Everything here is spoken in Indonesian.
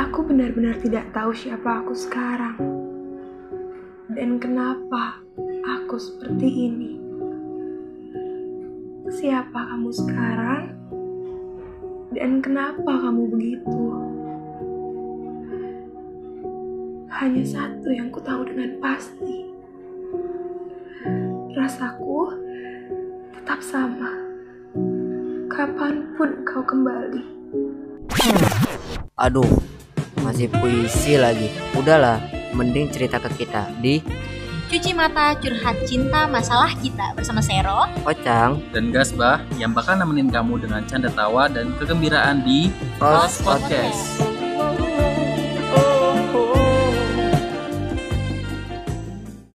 Aku benar-benar tidak tahu siapa aku sekarang. Dan kenapa aku seperti ini. Siapa kamu sekarang? Dan kenapa kamu begitu? Hanya satu yang ku tahu dengan pasti. Rasaku tetap sama. Kapan pun kau kembali. Aduh, masih puisi lagi. Udahlah, mending cerita ke kita di Cuci mata curhat cinta masalah kita bersama Sero. Ocang dan Gasbah yang bakal nemenin kamu dengan canda tawa dan kegembiraan di Pros Podcast.